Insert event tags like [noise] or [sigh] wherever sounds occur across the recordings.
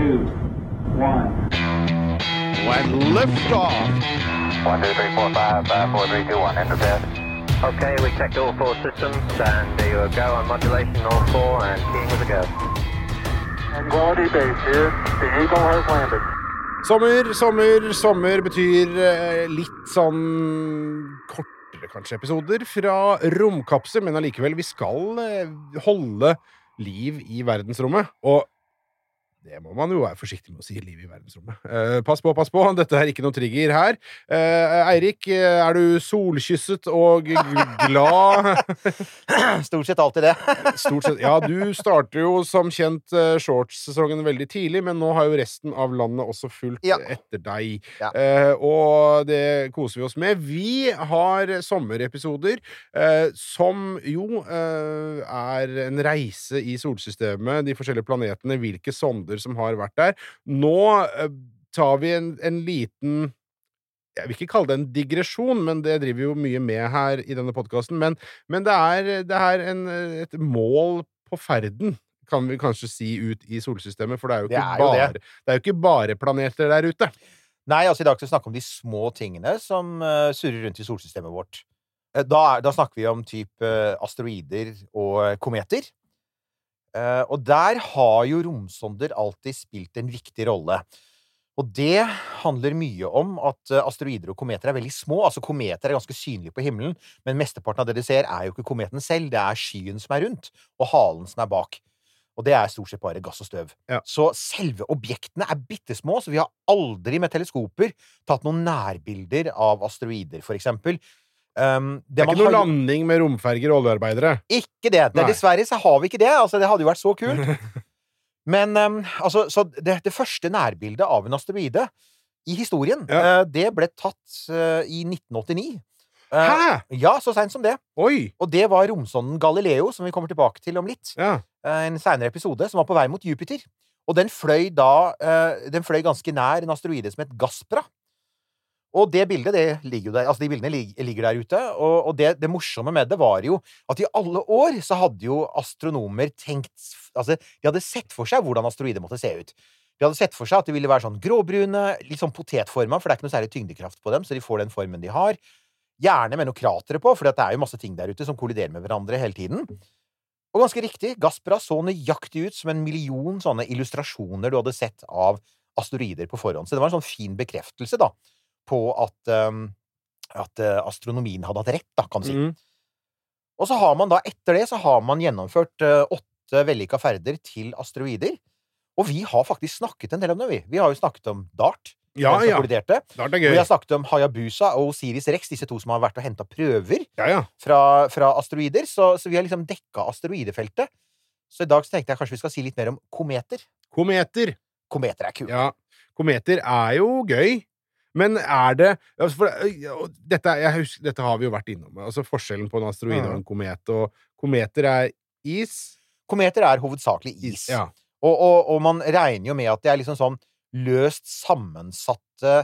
two, one. And liftoff. One, two, three, four, five, five, four, three, two, one. Enter bed. Okay, we checked all four systems, and there you go on modulation, all four, and keying with a go. Tranquility base here. The Eagle has landed. Sommer, sommer, sommer betyr eh, litt sånn kortere, kanskje, episoder fra romkapsel, men allikevel, vi skal eh, holde liv i verdensrommet. Og det må man jo være forsiktig med å si, liv i verdensrommet. Eh, pass på, pass på, dette er ikke noe trigger her. Eh, Eirik, eh, er du solkysset og glad? [laughs] Stort sett alltid det. [laughs] Stort sett. Ja, du starter jo som kjent eh, shorts-sesongen veldig tidlig, men nå har jo resten av landet også fulgt Ja. etter deg. Ja. Eh, og det koser vi oss med. Vi har sommerepisoder eh, som jo er en reise i solsystemet, de forskjellige planetene, hvilke sonder som har vært der. Nå eh, tar vi en, en liten jeg vil ikke kalle det en digresjon, men det driver jo mye med her i denne podkasten. Men, men det er, det er en, et mål på ferden, kan vi kanskje si, ut i solsystemet. For det er jo ikke, er jo bare, det. det er jo ikke bare planeter der ute. Nei, altså i dag skal vi snakke om de små tingene som uh, surrer rundt i solsystemet vårt. Eh, Da, er, da snakker vi om type uh, asteroider og kometer. Eh, og der har jo romsonder alltid spilt en viktig rolle. Og det handler mye om at eh, asteroider og kometer er veldig små. Altså Kometer er ganske synlige på himmelen, men mesteparten av det de ser, er jo ikke kometen selv. Det er skyen som er rundt, og halen som er bak. Og det er stort sett bare gass og støv. Ja. Så selve objektene er bitte små, så vi har aldri med teleskoper tatt noen nærbilder av asteroider, for eksempel. Um, Det er ikke noe har- landing med romferger og oljearbeidere. ikke det. Nei. dessverre så har vi ikke det. Altså, det hadde jo vært så kult. [laughs] Men um, altså, så det, det første nærbildet av en asteroide i historien, Ja. uh, det ble tatt uh, i 1989. Uh, Hæ?! Ja, så seint som det. Oi! Og det var romsonden Galileo, som vi kommer tilbake til om litt. Ja. eh, En seinere episode, som var på vei mot Jupiter. Og den fløy da eh, Den fløy ganske nær en asteroide som het Gaspra. Og det bildet, det ligger jo der, altså de bildene ligger der ute. Og, og det, det morsomme med det var jo at i alle år så hadde jo astronomer tenkt Altså, de hadde sett for seg hvordan asteroider måtte se ut. De hadde sett for seg at de ville være sånn gråbrune, litt sånn potetforma, for det er ikke noe særlig tyngdekraft på dem, så de får den formen de har. Gjerne med noe kratre på, for det er jo masse ting der ute som kolliderer med hverandre hele tiden. Og ganske riktig, Gaspra så nøyaktig ut som en million sånne illustrasjoner du hadde sett av asteroider på forhånd. Så det var en sånn fin bekreftelse, da, på at, um, at eh, astronomien hadde hatt rett, da, kan du si. Mm. Og så har man da, etter det, så har man gjennomført eh, åtte vellykka ferder til asteroider. Og vi har faktisk snakket en del om det, vi. Vi har jo snakket om Dart, Ja, ja. kolliderte. er gøy. Og vi har snakket om Hayabusa og Osiris Rex, disse to som har vært og henta prøver Ja, ja. fra, fra asteroider. Så, så vi har liksom dekka asteroidefeltet. Så i dag så tenkte jeg kanskje vi skal si litt mer om kometer. Kometer. Kometer er kult. Ja. Kometer er jo gøy. Men er det altså for, dette, er- husker, dette har vi jo vært innom. Altså Forskjellen på en asteroide og en komet. Og kometer er is. Kometer er hovedsakelig is. Ja. Og, og, og man regner jo med at det er liksom sånn løst sammensatte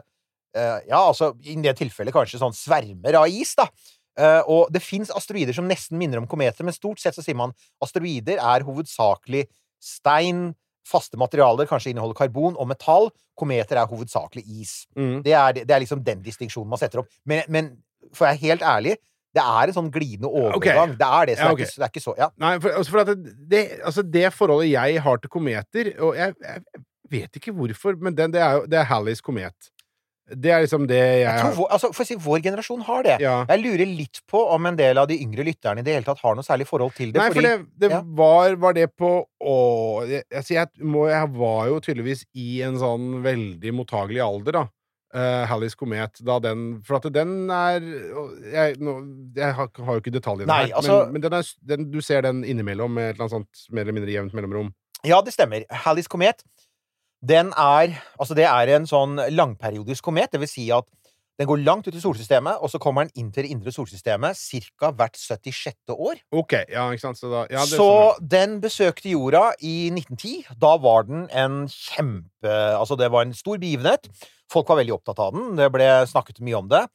eh, Ja, altså i det tilfellet kanskje sånn svermer av is, da. Eh, og det fins asteroider som nesten minner om kometer, men stort sett så sier man asteroider er hovedsakelig stein, faste materialer, kanskje inneholder karbon og metall. Kometer er hovedsakelig is. Mm. Det er, det er liksom den distinksjonen man setter opp. Men, men for å være helt ærlig, det er en sånn glidende overgang. Det er det, så Ja, det, er ikke, det er ikke så Ja. Nei, for, altså for at det, altså det forholdet jeg har til kometer Og jeg, jeg vet ikke hvorfor, men den, det er jo det er Halleys komet. Det er liksom det jeg, Jeg vår, altså, for å si, vår generasjon har det. ja. Jeg lurer litt på om en del av de yngre lytterne i det hele tatt har noe særlig forhold til det. Nei, for det, det ja. var, var det på å, jeg, altså jeg, må, jeg var jo tydeligvis i en sånn veldig mottagelig alder, da. Uh, Halleys komet, da den For at den er Jeg, nå, jeg har, har jo ikke detaljene Nei, her, altså- men, men den er, den, du ser den innimellom med et eller annet sånt mer eller mindre jevnt mellomrom. Ja, det stemmer. Halleys komet Den er Altså, det er en sånn langperiodisk komet. Det vil si at den går langt ut i solsystemet, og så kommer den inn til det indre solsystemet ca. hvert 76. år. Ok, ja, ikke sant. Så da ja, så sånn. den besøkte jorda i 1910. Da var den en kjempe Altså, det var en stor begivenhet. Folk var veldig opptatt av den. Det ble snakket mye om det.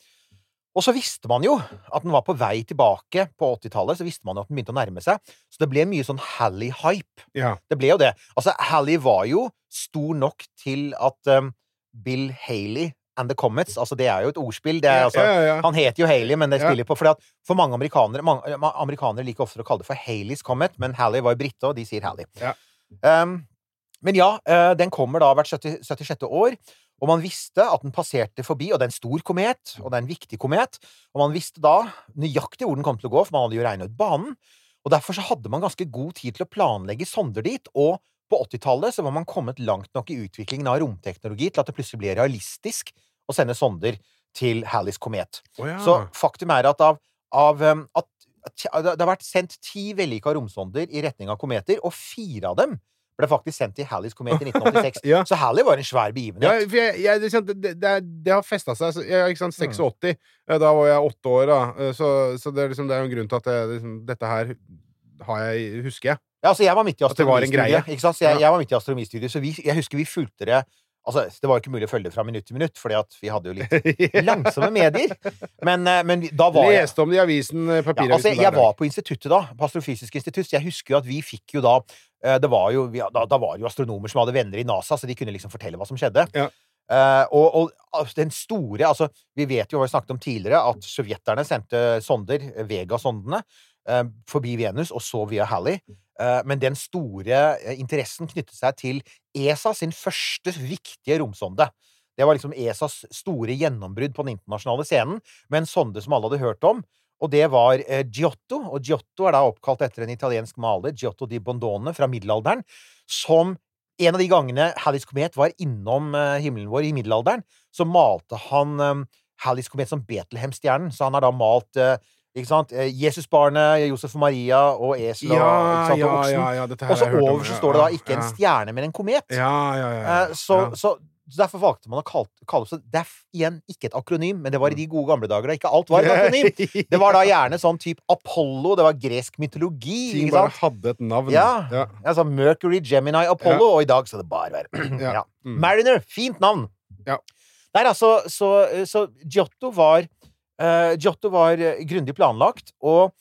Og så visste man jo at den var på vei tilbake på 80-tallet. Så visste man jo at den begynte å nærme seg. Så det ble mye sånn Halley-hype. Ja. Det ble jo det. Altså, Halley var jo stor nok til at um, Bill Haley and the Comets Altså, det er jo et ordspill. Det er, altså, ja, ja. Han heter jo Haley, men det spiller på fordi at For mange amerikanere mange, Amerikanere liker ofte å kalle det for Haleys Comet, men Halley var jo brite, og de sier Halley. Ja. Um, men ja, eh, den kommer da hvert 70, 76. år. Og man visste at den passerte forbi, og det er en stor komet, og det er en viktig komet. Og man visste da nøyaktig hvor den kom til å gå, for man hadde jo regnet ut banen. Og derfor så hadde man ganske god tid til å planlegge sonder dit. Og på 80-tallet så var man kommet langt nok i utviklingen av romteknologi til at det plutselig ble realistisk å sende sonder til Halleys komet. Oh, ja. Så faktum er at av, av um, at, det har vært sendt ti vellykka romsonder i retning av kometer, og fire av dem ble faktisk sendt til Halleys komet i 1986. [laughs] Ja. Så Halley var en svær begivenhet. Ja, jeg, jeg, det, det, det, har festa seg. Jeg, ikke sant, Mm. 86. Mm. Da var jeg åtte år, da. Eh, Så, så det, er liksom, det er jo en grunn til at liksom, dette her har jeg, husker jeg. Ja, altså, jeg var midt i At det var en astronomistudiet. Så jeg, jeg var midt i astronomistudiet, så vi, jeg husker vi fulgte det Altså, det var jo ikke mulig å følge det fra minutt til minutt, fordi at vi hadde jo litt [laughs] langsomme medier. Men, eh, men da var jeg Leste om det i avisen, eh, Ja, papiravisen altså, jeg, jeg var på instituttet da, på Astrofysisk institutt, jeg husker jo at vi fikk jo da var jo, da, da var det jo astronomer som hadde venner i NASA, så de kunne liksom fortelle hva som skjedde. Ja. Uh, og, og altså, den store Altså, vi vet jo hva vi snakket om tidligere, at sovjeterne sendte sonder, Vega-sondene, uh, forbi Venus, og så via Halley. Uh, men den store eh, interessen knyttet seg til ESA sin første viktige romsonde. Det var liksom ESAs store gjennombrudd på den internasjonale scenen, med en sonde som alle hadde hørt om. Og det var eh, Giotto, og Giotto er da oppkalt etter en italiensk maler, Giotto di Bondone, fra middelalderen, som en av de gangene Hallis komet var innom eh, himmelen vår i middelalderen, så malte han eh, Hallis komet som Betlehem-stjernen. Så han har da malt eh, ikke sant? Eh, Jesusbarnet, Josef og Maria og esel og, Ja, og oksen. ja, ja, Og så over så står det da ja, ikke en stjerne, men en komet. Ja, ja, ja. ja. Eh, Så, ja. så, så derfor valgte man å kalle, kalle det er igjen ikke et akronym, men det var i de gode gamle dager da ikke alt var et akronym. [laughs] Det var da gjerne sånn type Apollo, det var gresk mytologi, Ting ikke bare sant? hadde et navn. Ja. ja. Altså Mercury, Gemini, Apollo, og i dag skal det bare være [clears throat] Ja. ja. Mm. Mariner, fint navn! Ja. Nei, altså, så, så Giotto var uh, Giotto var eh, grundig planlagt, og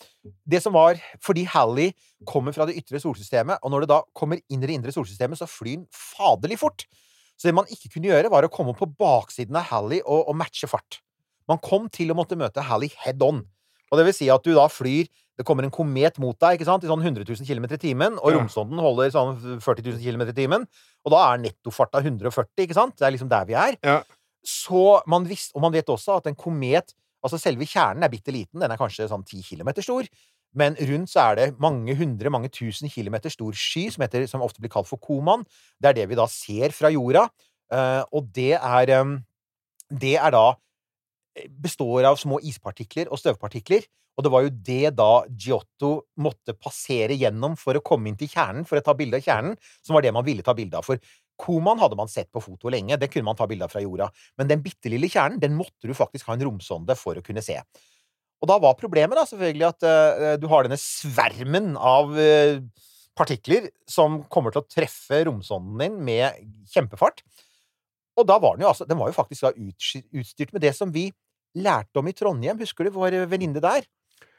det som var Fordi Halley kommer fra det ytre solsystemet, og når det da kommer inn i det indre solsystemet, så flyr den faderlig fort. Så det man ikke kunne gjøre, var å komme på baksiden av Halley og, og matche fart. Man kom til å måtte møte Halley head on. Og det vil si at du da flyr Det kommer en komet mot deg ikke sant? i sånn 100 000 km i timen, og romsonden holder sånn 40 000 km i timen. Og da er nettofarta 140, ikke sant? Det er liksom der vi er. Ja. Så man visste, og man vet også at en komet Altså selve kjernen er bitte liten, den er kanskje sånn 10 km stor. Men rundt så er det mange hundre, mange tusen kilometer stor sky, som, heter, som ofte blir kalt for Koman. Det er det vi da ser fra jorda. Eh, og det er eh, Det er da består av små ispartikler og støvpartikler. Og det var jo det da Giotto måtte passere gjennom for å komme inn til kjernen, for å ta bilde av kjernen, som var det man ville ta bilde av. For Koman hadde man sett på foto lenge, det kunne man ta bilde av fra jorda. Men den bitte lille kjernen, den måtte du faktisk ha en romsonde for å kunne se. Og da var problemet da selvfølgelig at uh, du har denne svermen av uh, partikler som kommer til å treffe romsonden din med kjempefart. Og da var den jo altså Den var jo faktisk da utstyrt med det som vi lærte om i Trondheim. Husker du vår venninne der?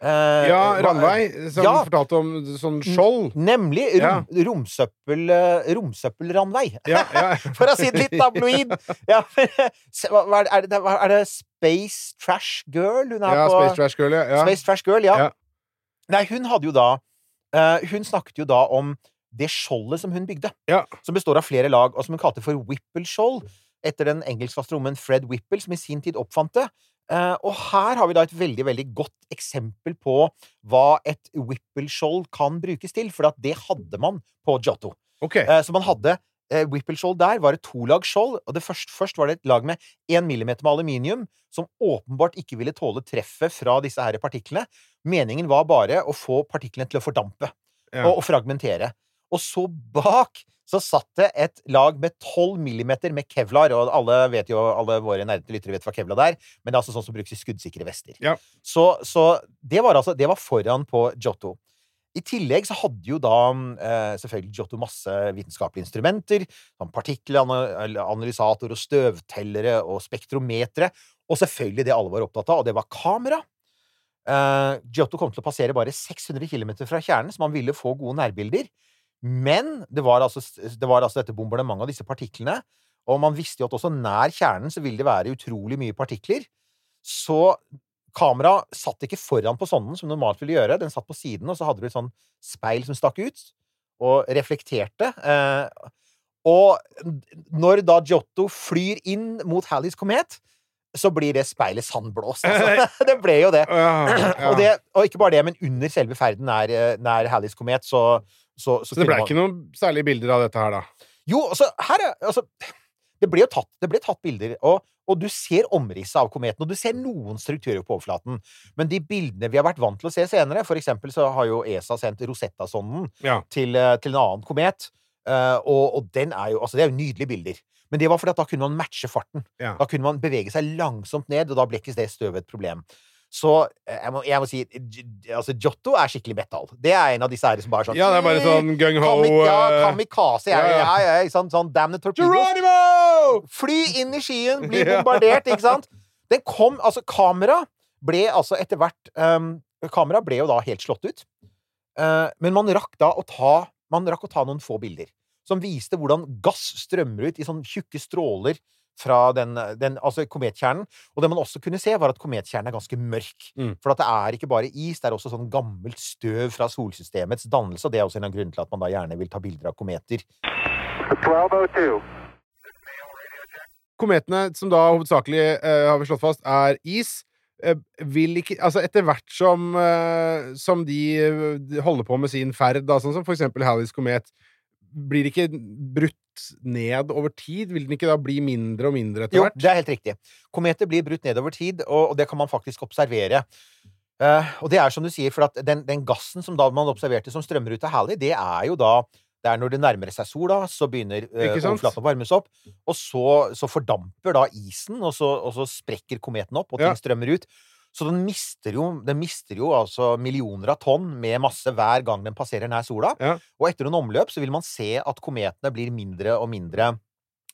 Eh, Ja, Ranveig, som Ja. fortalte om sånn skjold. Nemlig rom, romsøppel, eh, romsøppelranveig. Ja, [laughs] ja. For å si det litt tabloid! Ja, [laughs] hva, er, det, er, det, hva- er det Space Trash Girl hun er ja, på? Space Trash Girl, ja. ja. Space Trash Girl, ja. Ja. Nei, hun hadde jo da uh, Hun snakket jo da om det skjoldet som hun bygde. Ja. Som består av flere lag, og som hun kalte for Whipple-skjold. Etter den engelske astronomen Fred Whipple, som i sin tid oppfant det. Eh, og her har vi da et veldig veldig godt eksempel på hva et Whipple-skjold kan brukes til. For at det hadde man på Giotto. Ok. Eh, så man hadde eh, Whipple-skjold der, var et tolags skjold. Og det først, først var det et lag med 1 millimeter med aluminium, som åpenbart ikke ville tåle treffet fra disse her partiklene. Meningen var bare å få partiklene til å fordampe Ja. og, og fragmentere. Og så bak så satt det et lag med 12 millimeter med kevlar, og alle vet jo, alle våre nerdete lyttere vet hva kevlar er, men det er altså sånn som brukes i skuddsikre vester. Ja. Så, så det var altså Det var foran på Giotto. I tillegg så hadde jo da eh, selvfølgelig Giotto masse vitenskapelige instrumenter, som partikkelanalysator og støvtellere og spektrometere, og selvfølgelig det alle var opptatt av, og det var kamera. Eh, Giotto kom til å passere bare 600 km fra kjernen, så man ville få gode nærbilder. Men det var altså, det var altså dette bombardementet av disse partiklene, og man visste jo at også nær kjernen så vil det være utrolig mye partikler. Så kamera satt ikke foran på sonden, som normalt ville gjøre. Den satt på siden, og så hadde du et sånn speil som stakk ut, og reflekterte. Eh, og når da Giotto flyr inn mot Halleys komet, så blir det speilet sandblåst. Altså. [laughs] [laughs] det ble jo det. Og det. Og ikke bare det, men under selve ferden nær, eh, nær Halleys komet, så så, Så det ble ikke noen særlige bilder av dette her, da? Jo, altså, her er altså Det ble jo tatt, tatt bilder, og, og du ser omrisset av kometen, og du ser noen strukturer på overflaten. Men de bildene vi har vært vant til å se senere For eksempel så har jo ESA sendt Rosetta-sonden Ja. til, eh, til en annen komet, eh, og, og den er jo Altså, det er jo nydelige bilder. Men det var fordi at da kunne man matche farten. Ja. Da kunne man bevege seg langsomt ned, og da ble ikke det støvet et problem. Så eh, jeg må, jeg må si altså, Giotto er skikkelig metal. Det er en av disse her som bare er sånn Ja, det er bare sånn gung-ho Kamik ja, eh, kamikaze. Jeg, ja, ja, Jeg, ikke? Sånn damn the torpedoes. Geronimo! Fly inn i skyen, bli [laughs] bombardert, ikke sant? Den kom Altså, kamera ble altså etter hvert um, Kamera ble jo da helt slått ut. Uh, men man rakk da å ta Man rakk å ta noen få bilder som viste hvordan gass strømmer ut i sånne tjukke stråler fra den, den altså kometkjernen. Og det man også kunne se, var at kometkjernen er ganske mørk. Mm. For at det er ikke bare is, det er også sånn gammelt støv fra solsystemets dannelse. Og det er også en av grunnene til at man da gjerne vil ta bilder av kometer. 1202. Kometene, som da hovedsakelig, eh, har vi slått fast, er is, eh, vil ikke Altså, etter hvert som, eh, som de eh, holder på med sin ferd, da, sånn som for eksempel Halleys komet, blir det ikke brutt ned over tid? Vil den ikke da bli mindre og mindre etter hvert? Jo, det er helt riktig. Kometer blir brutt ned over tid, og, og det kan man faktisk observere. Eh, og det er som du sier, for at den, den gassen som da man observerte som strømmer ut av Halley, det er jo da det er når det nærmer seg sola, så begynner eh, overflaten å varmes opp. Og så, så fordamper da isen, og så, og så sprekker kometen opp, og ting Ja. strømmer ut. Så den mister jo, den mister jo altså millioner av tonn med masse hver gang den passerer nær sola. Ja. Og etter noen omløp så vil man se at kometene blir mindre og mindre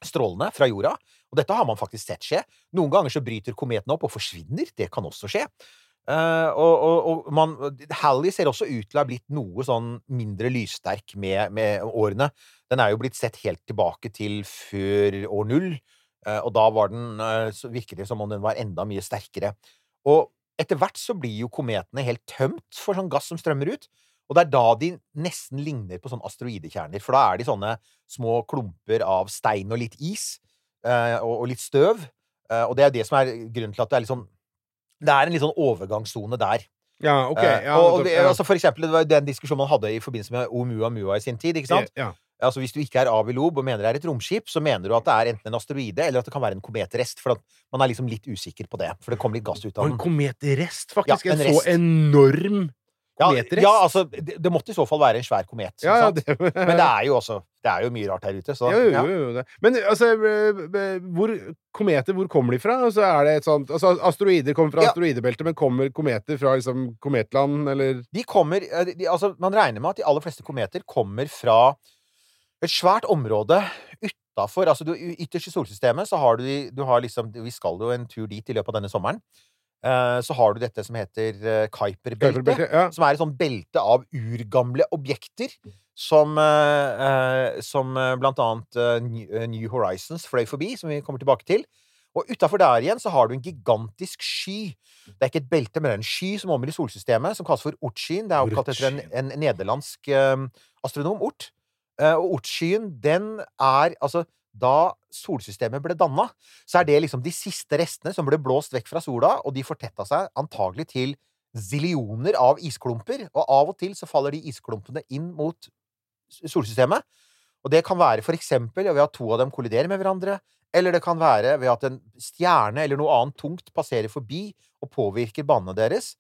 strålende fra jorda. Og dette har man faktisk sett skje. Noen ganger så bryter kometene opp og forsvinner. Det kan også skje. Uh, og, og, og man, Halley ser også ut til å ha blitt noe sånn mindre lyssterk med, med årene. Den er jo blitt sett helt tilbake til før år null, uh, og da var den, uh, så virker det som om den var enda mye sterkere. Og etter hvert så blir jo kometene helt tømt for sånn gass som strømmer ut. Og det er da de nesten ligner på sånne asteroidekjerner, for da er de sånne små klumper av stein og litt is, eh, og, litt støv. Eh, og det er det som er grunnen til at det er litt sånn Det er en litt sånn overgangssone der. Ja, ok. Eh, Ja, og og det, ja. altså for eksempel, det var den diskusjonen man hadde i forbindelse med Oumuamua i sin tid, ikke sant? Ja. Altså Hvis du ikke er Avilob og mener det er et romskip, så mener du at det er enten en asteroide eller at det kan være en kometrest. For man er liksom litt usikker på det. For det kom litt gass ut Og den. en kometrest, faktisk. Ja, en en så enorm Ja, kometrest. ja, altså, det, det måtte i så fall være en svær komet. Ja, ja, det, [laughs] Men det er jo også Det er jo mye rart her ute, så Jo, jo, jo. Men altså, eh, eh, hvor, kometer, hvor kommer de fra? Altså, er det et sånt, altså, asteroider kommer fra Ja. asteroidebeltet, men kommer kometer fra liksom, kometland, eller De kommer eh, de, altså, Man regner med at de aller fleste kometer kommer fra et svært område utafor Altså, du, ytterst i solsystemet så har du, du har liksom Vi skal jo en tur dit i løpet av denne sommeren. Eh, så har du dette som heter uh, Kuiper-beltet. Ja. Som er et sånn belte av urgamle objekter. Som, eh, eh, som eh, blant annet eh, New, eh, Horizons fløy forbi, som vi kommer tilbake til. Og utafor der igjen så har du en gigantisk sky. Det er ikke et belte, men det er en sky som omgir solsystemet, som kalles for Ortskin. Det er oppkalt etter en, en nederlandsk eh, astronom, Ort. Eh, og Ortskyen, den er altså Da solsystemet ble danna, så er det liksom de siste restene som ble blåst vekk fra sola, og de fortetta seg antagelig til zillioner av isklumper. Og av og til så faller de isklumpene inn mot solsystemet. Og det kan være for eksempel ved at to av dem kolliderer med hverandre, eller det kan være ved at en stjerne eller noe annet tungt passerer forbi og påvirker banene deres.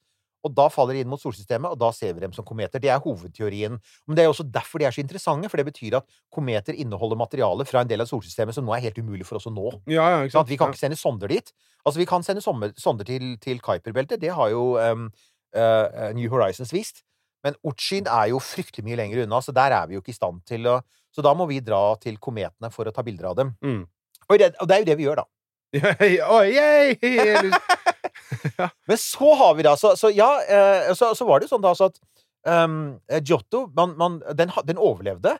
Og da faller de inn mot solsystemet, og da ser vi dem som kometer. Det er hovedteorien. Men det er også derfor de er så interessante, for det betyr at kometer inneholder materiale fra en del av solsystemet som nå er helt umulig for oss å nå. Ja, ja, sant? Vi kan ikke sende sonder dit. Altså, vi kan sende sonder til, til Kuiper-beltet. Det har jo um, uh, New Horizons vist. Men Ochin er jo fryktelig mye lenger unna, så der er vi jo ikke i stand til å Så da må vi dra til kometene for å ta bilder av dem. Mm. Og det, og det er jo det vi gjør, da. [laughs] Oi, yay! [laughs] Men så har vi da Så, så ja, eh, så, så var det jo sånn da så at um, Giotto man, man, den, den overlevde.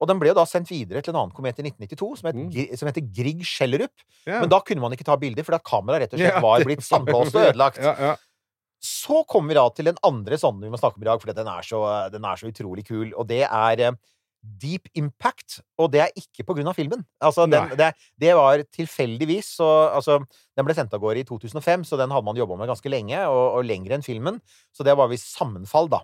Og den ble jo da sendt videre til en annen komet i 1992 som, het, Mm. Som heter Grieg Schellerup. Yeah. Men da kunne man ikke ta bilder, fordi at kameraet rett og slett var blitt sandblåst og ødelagt. Ja, ja. Så kommer vi da til den andre sånne vi må snakke om i dag, for den er så, den er så utrolig kul. Og det er eh, Deep Impact. Og det er ikke på grunn av filmen. Altså, den, det, det var tilfeldigvis så Altså, den ble sendt av gårde i 2005, så den hadde man jobba med ganske lenge, og, og lenger enn filmen. Så det var visst sammenfall, da.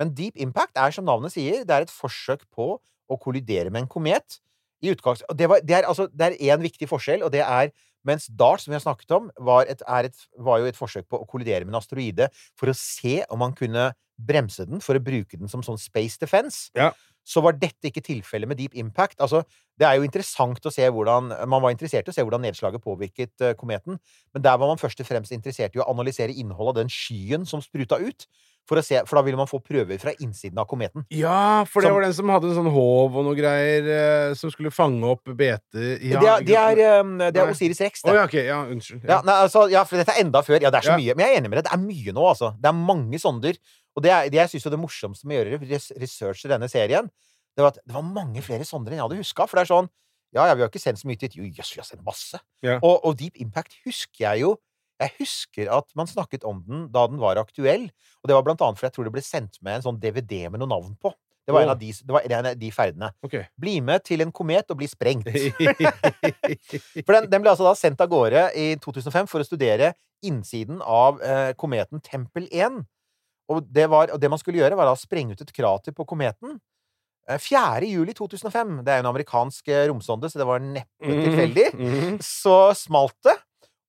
Men Deep Impact er, som navnet sier, det er et forsøk på å kollidere med en komet. I utgangs... Og det, var, det er altså Det er én viktig forskjell, og det er mens DART, som vi har snakket om, var, et, er et, var jo et forsøk på å kollidere med en asteroide for å se om man kunne bremse den for å bruke den som sånn space defense. Ja. Så var dette ikke tilfellet med Deep Impact. Altså, det er jo interessant å se hvordan Man var interessert i å se hvordan nedslaget påvirket uh, kometen, men der var man først og fremst interessert i å analysere innholdet av den skyen som spruta ut. For, se, for da ville man få prøver fra innsiden av kometen. Ja, for det Som- var den som hadde en sånn håv og noe greier uh, som skulle fange opp bete ja, det, er, det, er, um, det er Osiris Rex, Å Oh, ja, ok. Ja, unnskyld. Ja, nei, altså, ja, for dette er enda før. Ja, det er så mye. Men jeg er enig med deg. Det er mye nå, altså. Det er mange sonder. Og det, er, det jeg syns er det morsomste med å gjøre research i denne serien, det var at det var mange flere sonder enn jeg hadde huska. For det er sånn Ja, ja, vi har ikke sendt så mye dit. Jo, jøss, vi har sendt masse. Ja. Og, og Deep Impact husker jeg jo. Jeg husker at man snakket om den da den var aktuell. Og det var blant annet fordi jeg tror det ble sendt med en sånn DVD med noe navn på. Det var, en av de, det var en av de ferdene. Okay. Bli med til en komet og bli sprengt. [laughs] For den, den ble altså da sendt av gårde i 2005 for å studere innsiden av eh, kometen Tempel 1. Og det, var, og det man skulle gjøre, var å sprenge ut et krater på kometen. Eh, 4. juli 2005. Det er jo en amerikansk eh, romsonde, så det var neppe tilfeldig. Mhm. Så smalt det.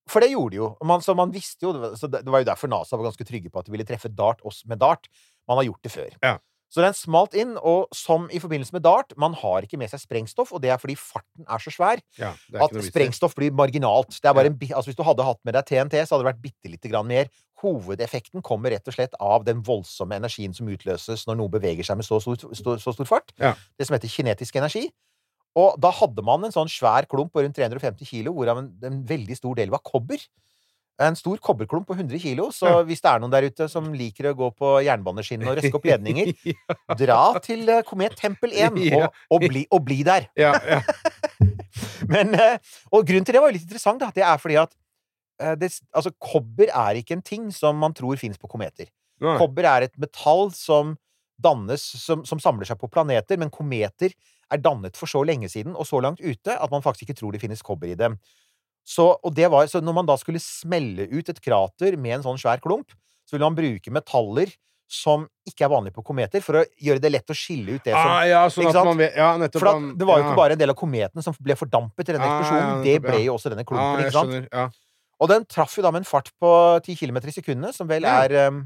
For det gjorde de jo. Man, så man visste jo så det, det var jo derfor NASA var ganske trygge på at de ville treffe DART oss med DART. Man har gjort det før. Ja. Så den smalt inn, og som i forbindelse med DART, man har ikke med seg sprengstoff, og det er fordi farten er så svær Ja, er at sprengstoff blir marginalt. Det er bare Ja. en, altså Hvis du hadde hatt med deg TNT, så hadde det vært bitte lite grann mer. Hovedeffekten kommer rett og slett av den voldsomme energien som utløses når noe beveger seg med så stor, så, så stor fart. Ja. Det som heter kinetisk energi. Og da hadde man en sånn svær klump på rundt 350 kilo, hvorav en, en veldig stor del var kobber. En stor kobberklump på 100 kilo, så hvis det er noen der ute som liker å gå på jernbaneskinnene og røske opp ledninger, [laughs] dra til eh, Komet Tempel 1 [laughs] og, og, bli, og bli der. [laughs] Ja, ja. Men, eh, og grunnen til det var jo litt interessant, da. Det er fordi at eh, det, altså, kobber er ikke en ting som man tror fins på kometer. Nei. Kobber er et metall som dannes som, som samler seg på planeter, men kometer er dannet for så lenge siden og så langt ute at man faktisk ikke tror det finnes kobber i dem. Så, og det var, så når man da skulle smelle ut et krater med en sånn svær klump, så ville man bruke metaller som ikke er vanlige på kometer, for å gjøre det lett å skille ut det som Ah, ja, sånn at man Ja, nettopp. For at det var jo ja. ikke bare en del av kometen som ble fordampet i denne Ah, ja, eksplosjonen. det ble jo også denne klumpen. ah, ikke sant? skjønner. Ja. Og den traff jo da med en fart på 10 km i sekundet, som vel er um,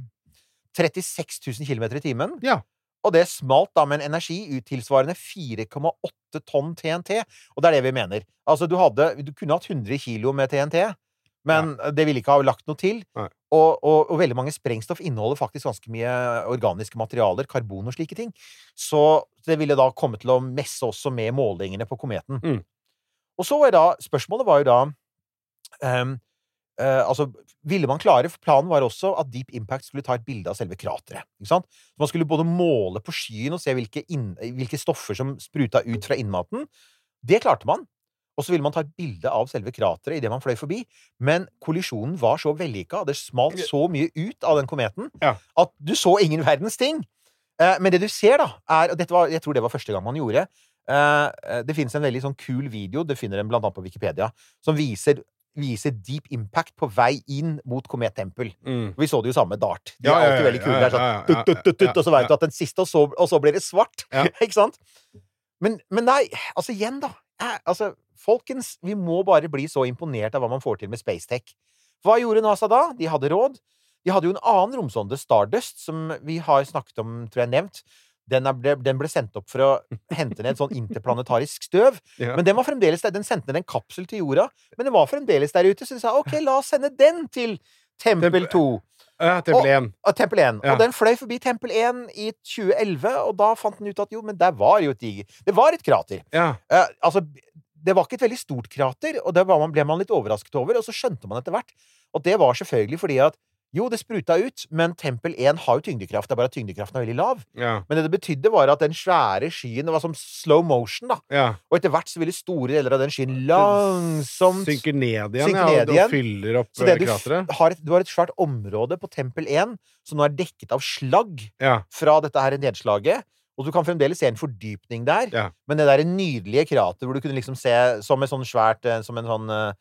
36 000 km i timen. Ja. Og det smalt da med en energi ut tilsvarende 4,8 tonn TNT. Og det er det vi mener. Altså, du hadde Du kunne hatt 100 kilo med TNT, men det ville ikke ha lagt noe til. Og, og, og veldig mange sprengstoff inneholder faktisk ganske mye organiske materialer, karbon og slike ting. Så det ville da komme til å messe også med målingene på kometen. Mm. Og så var da Spørsmålet var jo da ehm, eh, altså, ville man klare For planen var også at Deep Impact skulle ta et bilde av selve krateret. Man skulle både måle på skyen og se hvilke, inn, hvilke stoffer som spruta ut fra innmaten. Det klarte man. Og så ville man ta et bilde av selve krateret idet man fløy forbi. Men kollisjonen var så vellykka, det smalt så mye ut av den kometen, Ja. at du så ingen verdens ting. Uh, men det du ser, da, er Og var, jeg tror det var første gang man gjorde eh, Det finnes en veldig sånn kul video, du finner den blant annet på Wikipedia, som viser viser Deep Impact på vei inn mot komettempel. Mm. Vi så det jo samme med Dart. De Ja, er alltid veldig kule. ja, sånn ja, ja, tut, tut, tut, tut, og så vet du at den siste, og så, og så blir det svart. [laughs] Ikke sant? Men, men nei, altså igjen, da. Altså, folkens, vi må bare bli så imponert av hva man får til med Spacetech. Hva gjorde NASA da? De hadde råd. De hadde jo en annen romsonde, Stardust, som vi har snakket om, tror jeg nevnt. Den, ble, den ble sendt opp for å hente ned sånn interplanetarisk støv. [laughs] Ja. Men den var fremdeles der. Den sendte ned en kapsel til jorda, men den var fremdeles der ute, så de sa OK, la oss sende den til Tempel Tempel- 2. Ja, Tempel 1. Og Tempel 1. Ja. Og den fløy forbi Tempel 1 i 2011, og da fant den ut at jo, men der var jo et diger Det var et krater. Ja. Uh, altså, det var ikke et veldig stort krater, og det var man, ble man litt overrasket over, og så skjønte man etter hvert at det var selvfølgelig fordi at jo, det spruta ut, men Tempel 1 har jo tyngdekraft, det er bare at tyngdekraften er veldig lav. Ja. Men det det betydde, var at den svære skyen Det var som slow motion, da. ja. Og etter hvert så ville store deler av den skyen langsomt Synker ned igjen, Synker ja, ned og, igjen. og fyller opp Så det eh, du krateret. har et, du har et svært område på Tempel 1 som nå er dekket av slagg Ja. fra dette her nedslaget. Og du kan fremdeles se en fordypning der. Ja. Men det der nydelige krateret hvor du kunne liksom se som en sånn svært eh, Som en sånn eh,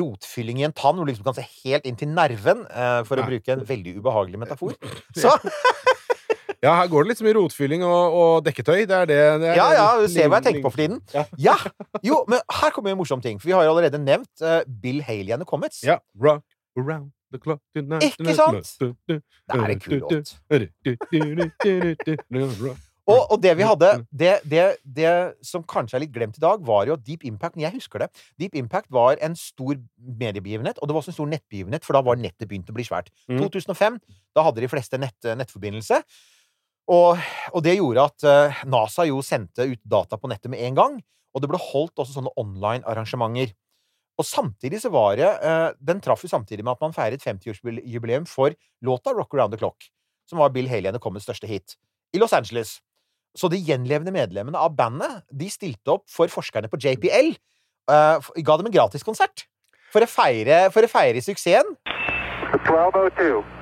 rotfylling i en tann, hvor du liksom kan se helt inn til nerven, eh, for å bruke en veldig ubehagelig metafor. Så ja, her går det litt så mye rotfylling og, og dekketøy. Det er det, det er Ja, ja, du ser hva jeg tenker på for tiden. Ja. Ja! Jo, men her kommer jo en morsom ting. For vi har jo allerede nevnt uh, Bill Haley and the Comets. Ja. Rock around the clock tonight Ikke sant? Det er en kul låt. Og, og det vi hadde det, det, det som kanskje er litt glemt i dag, var jo at Deep Impact Jeg husker det. Deep Impact var en stor mediebegivenhet, og det var også en stor nettbegivenhet, for da var nettet begynt å bli svært. Mm. 2005, da hadde de fleste nett, nettforbindelse. Og, og det gjorde at eh, NASA jo sendte ut data på nettet med en gang. Og det ble holdt også sånne online-arrangementer. Og samtidig så var det eh, Den traff jo samtidig med at man feiret 50-årsjubileum for låta Rock Around the Clock, som var Bill Haley and the Commons største hit, i Los Angeles. Så de gjenlevende medlemmene av bandet de stilte opp for forskerne på JPL. Uh, ga dem en gratiskonsert for å feire, for å feire suksessen. 1202.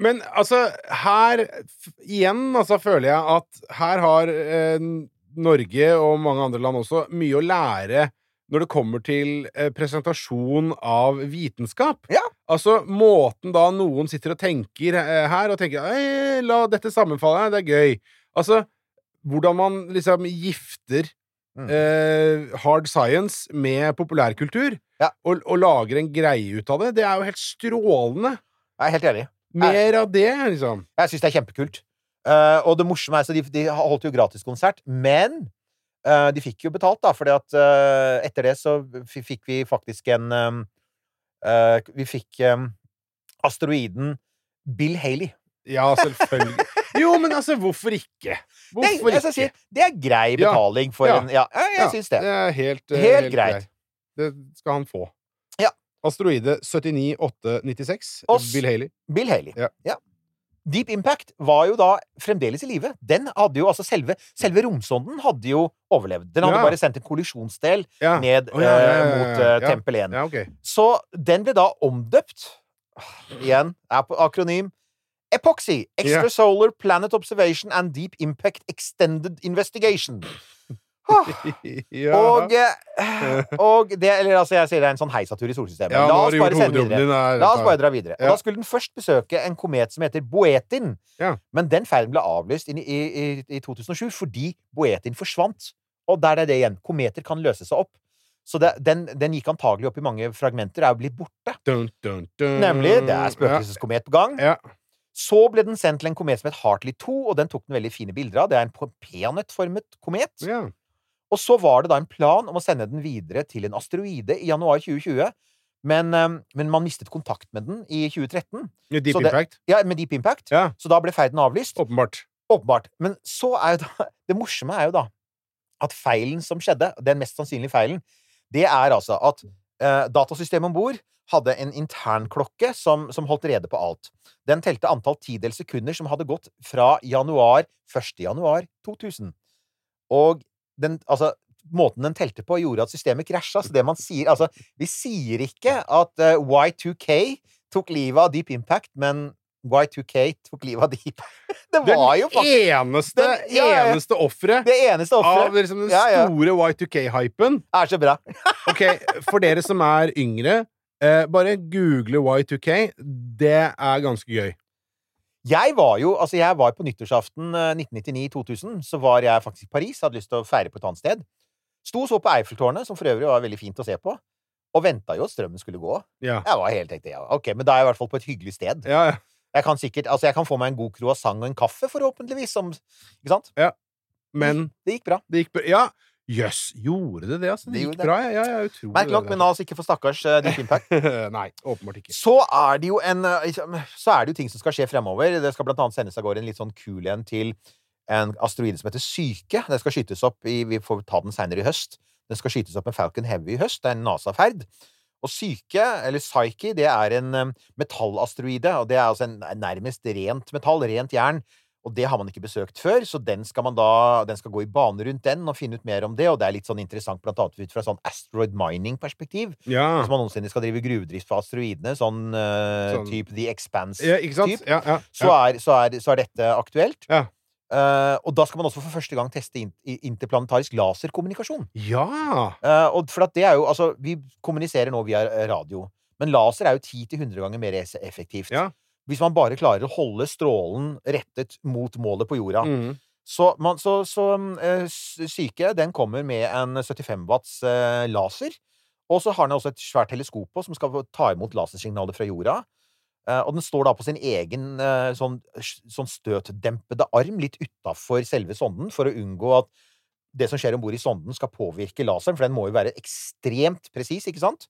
Men altså, her igjen altså, føler jeg at her har eh, Norge og mange andre land også mye å lære når det kommer til eh, presentasjon av vitenskap. Ja. Altså måten da noen sitter og tenker eh, her, og tenker «Ei, la dette sammenfalle, det er gøy. Altså hvordan man liksom gifter Mm. eh, hard science med populærkultur, Ja. og, og lager en greie ut av det, det er jo helt strålende. Jeg er helt enig. Mer av det, liksom. Jeg syns det er kjempekult. Uh, og det morsomme er så de, de holdt jo gratiskonsert, men uh, de fikk jo betalt, da, fordi at uh, etter det så fikk vi faktisk en um, eh, Vi fikk um, asteroiden Bill Haley. Ja, selvfølgelig. Jo, men altså, hvorfor ikke? Hvorfor det, ikke? si, det er grei Ja. betaling for Ja. en Ja, jeg Ja, syns det. Det er helt, helt, Helt greit. greit. Det skal han få. Ja. Asteroide 79896. Oss- Bill Haley. Bill Haley. Ja. Deep Impact var jo da fremdeles i live. Den hadde jo, altså selve, selve romsonden hadde jo overlevd. Den hadde Ja. bare sendt en kollisjonsdel Ja. ned oh, ja, ja, ja, eh, ja, mot ja. eh, Tempel 1. Ja, ok. Så den ble da omdøpt Igjen, på akronym Epoxy. Extrasolar Planet Observation and Deep Impact Extended Investigation. [laughs] Ja. Og, eh, og det Eller altså, jeg sier det er en sånn heisatur i solsystemet. ja, La oss bare sende videre. La oss bare dra videre. Og da skulle den først besøke en komet som heter Boetin. Ja. Men den ferden ble avlyst i, i, i, i 2007 fordi Boetin forsvant. Og der er det igjen. Kometer kan løse seg opp. Så det, den, den gikk antagelig opp i mange fragmenter, er jo blitt borte. Dun, dun, dun. Nemlig. Det er spøkelseskomet på gang. Ja. Så ble den sendt til en komet som het Hartley 2, og den tok den veldig fine bilder av. Det er en peanøttformet komet. Ja. Og så var det da en plan om å sende den videre til en asteroide i januar 2020. Men, eh, men man mistet kontakt med den i 2013. Med Deep det- Impact. Ja, med Deep Impact. Ja. Så da ble ferden avlyst. Åpenbart. Åpenbart. Men så er jo da [laughs] Det morsomme er jo da at feilen som skjedde, den mest sannsynlige feilen, det er altså at eh, datasystemet om bord hadde en internklokke som, som holdt rede på alt. Den telte antall tidels sekunder som hadde gått fra januar 1. januar 2000. Og den, altså, måten den telte på, gjorde at systemet krasja. Så det man sier Altså, vi sier ikke at uh, Y2K tok livet av Deep Impact, men Y2K tok livet av Deep. [laughs] Det Den var jo faktisk eneste, Den- ja, ja. eneste offeret det eneste av liksom den ja. store Y2K-hypen. Er så bra. [laughs] Ok, for dere som er yngre, uh, bare google Y2K. Det er ganske gøy. Jeg var jo, altså jeg var på nyttårsaften eh, 1999-2000, så var jeg faktisk i Paris, hadde lyst til å feire på et annet sted. Sto så på Eiffeltårnet, som for øvrig var veldig fint å se på, og venta jo at strømmen skulle gå. Ja. Jeg var helt tenkte, ja, ok, men da er jeg i hvert fall på et hyggelig sted. Ja, ja. Jeg kan sikkert, altså jeg kan få meg en god croissant og en kaffe, forhåpentligvis, som, ikke sant? Ja. Men Det gikk bra. det gikk bra. Ja, jøss, gjorde det det, altså? Det gikk det. bra, ja. ja, utrolig. Merk nok, men altså ikke for stakkars uh, Deep Impact. [laughs] Nei, åpenbart ikke. Så er det jo en eh, Så er det jo ting som skal skje fremover. Det skal blant annet sendes av gårde en litt sånn kul en til en asteroide som heter Syke. Den skal skytes opp i Vi får ta den seinere i høst. Den skal skytes opp med Falcon Heavy i høst. Det er en NASA-ferd. Og Syke, eller Psyche, det er en eh, metallasteroide, og det er altså en nærmest rent metall, rent jern. Og det har man ikke besøkt før, så den skal man da Den skal gå i bane rundt den og finne ut mer om det, og det er litt sånn interessant blant annet ut fra sånn asteroid mining-perspektiv. Ja. Hvis man noensinne skal drive gruvedrift på asteroidene, sånn, uh, Sånn- type The Expanse, ja Ja, ja, så, er, så, er, så er dette aktuelt. Ja. Eh, og da skal man også for første gang teste interplanetarisk laserkommunikasjon. ja. Uh, og for at det er jo Altså, vi kommuniserer nå via radio, men laser er jo 10-100 ganger mer effektivt. Ja. Hvis man bare klarer å holde strålen rettet mot målet på jorda. Mm. Så, man, så, så eh, Syke den kommer med en 75 watts eh, laser. Og så har den også et svært teleskop på som skal ta imot lasersignaler fra jorda. Eh, og den står da på sin egen eh, sånn, sånn støtdempede arm litt utafor selve sonden, for å unngå at det som skjer om bord i sonden, skal påvirke laseren, for den må jo være ekstremt presis, ikke sant?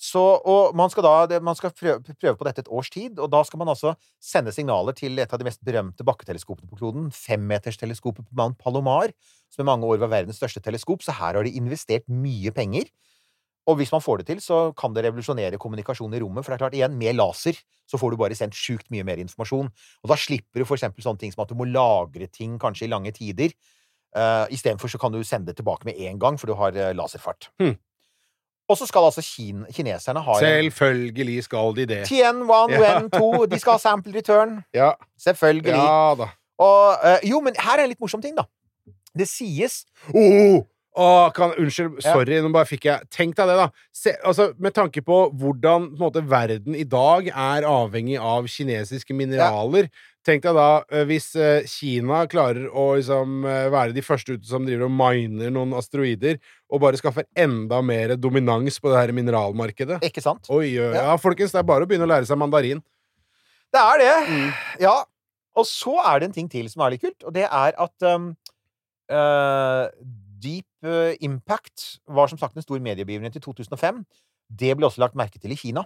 Så, og man skal da man skal prøve, på dette et års tid, og da skal man altså sende signaler til et av de mest berømte bakketeleskopene på kloden, femmetersteleskopet på Mount Palomar, som i mange år var verdens største teleskop, så her har de investert mye penger. Og hvis man får det til, så kan det revolusjonere kommunikasjon i rommet, for det er klart, igjen, med laser så får du bare sendt sjukt mye mer informasjon. Og da slipper du for eksempel sånne ting som at du må lagre ting kanskje i lange tider. Uh, Istedenfor så kan du sende det tilbake med en gang, for du har eh, laserfart. Hmm. Og så skal altså kin kineserne ha Selvfølgelig skal de det. Tien, one, Ja. wen, to. De skal ha sample return. [laughs] Ja, Selvfølgelig. ja da. Og eh, Jo, men her er en litt morsom ting, da. Det sies Oh! oh kan, unnskyld, Ja. sorry, nå bare fikk jeg Tenk deg det, da. Se, altså, med tanke på hvordan på måte, verden i dag er avhengig av kinesiske mineraler. Tenk deg da eh, hvis eh, Kina klarer å liksom, eh, være de første ute som driver og miner noen asteroider, og bare skaffer enda mer dominans på det her mineralmarkedet. Ikke sant? Oi, Ja. ja, folkens, det er bare å begynne å lære seg mandarin. Det er det. Mm. Ja. Og så er det en ting til som er litt kult, og det er at um, uh, Deep Impact var som sagt en stor mediebegivenhet i 2005. Det ble også lagt merke til i Kina.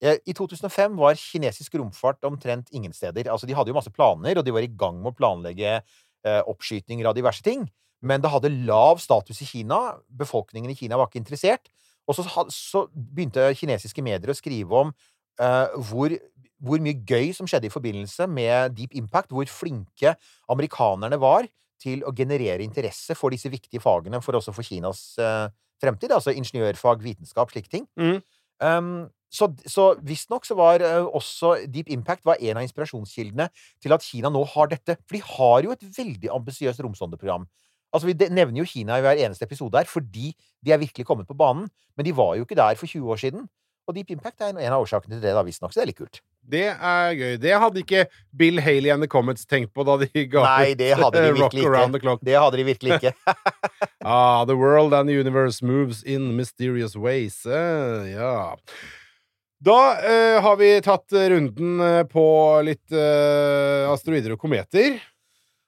Eh, I 2005 var kinesisk romfart omtrent ingen steder. Altså, de hadde jo masse planer, og de var i gang med å planlegge eh, oppskytinger av diverse ting. Men det hadde lav status i Kina. Befolkningen i Kina var ikke interessert. Og så, så begynte kinesiske medier å skrive om eh, hvor, hvor mye gøy som skjedde i forbindelse med Deep Impact, hvor flinke amerikanerne var til å generere interesse for disse viktige fagene, for også for Kinas eh, fremtid, altså ingeniørfag, vitenskap, slike ting. Mm. Um, så så visstnok så var eh, også Deep Impact var en av inspirasjonskildene til at Kina nå har dette. For de har jo et veldig ambisiøst romsondeprogram. Altså, Vi nevner jo Kina i hver eneste episode her fordi de er virkelig kommet på banen. Men de var jo ikke der for 20 år siden. Og Deep Impact er en av årsakene til det, da, visstnok. Så det er litt kult. Det er gøy. Det hadde ikke Bill Haley and the Comets tenkt på da de ga Nei, ut, det hadde de eh, Rock virkelig Around the ikke. Clock. Det hadde de virkelig ikke. [laughs] Ah, the world and the universe moves in mysterious ways. Uh, ja. Da eh, har vi tatt runden eh, på litt eh, asteroider og kometer.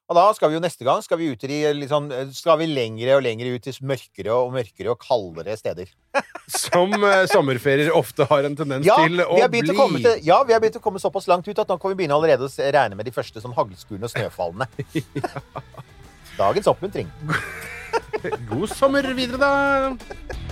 Og da skal vi jo neste gang skal vi ut i litt sånn, skal vi lengre og lengre ut til mørkere og mørkere og kaldere steder. [laughs] Som eh, sommerferier ofte har en tendens Ja, til å bli. å til, ja, vi har begynt å komme såpass langt ut at nå kan vi begynne allerede å regne med de første sånn haglskurene og snøfallene. [laughs] Dagens oppmuntring. [laughs] God sommer videre, da!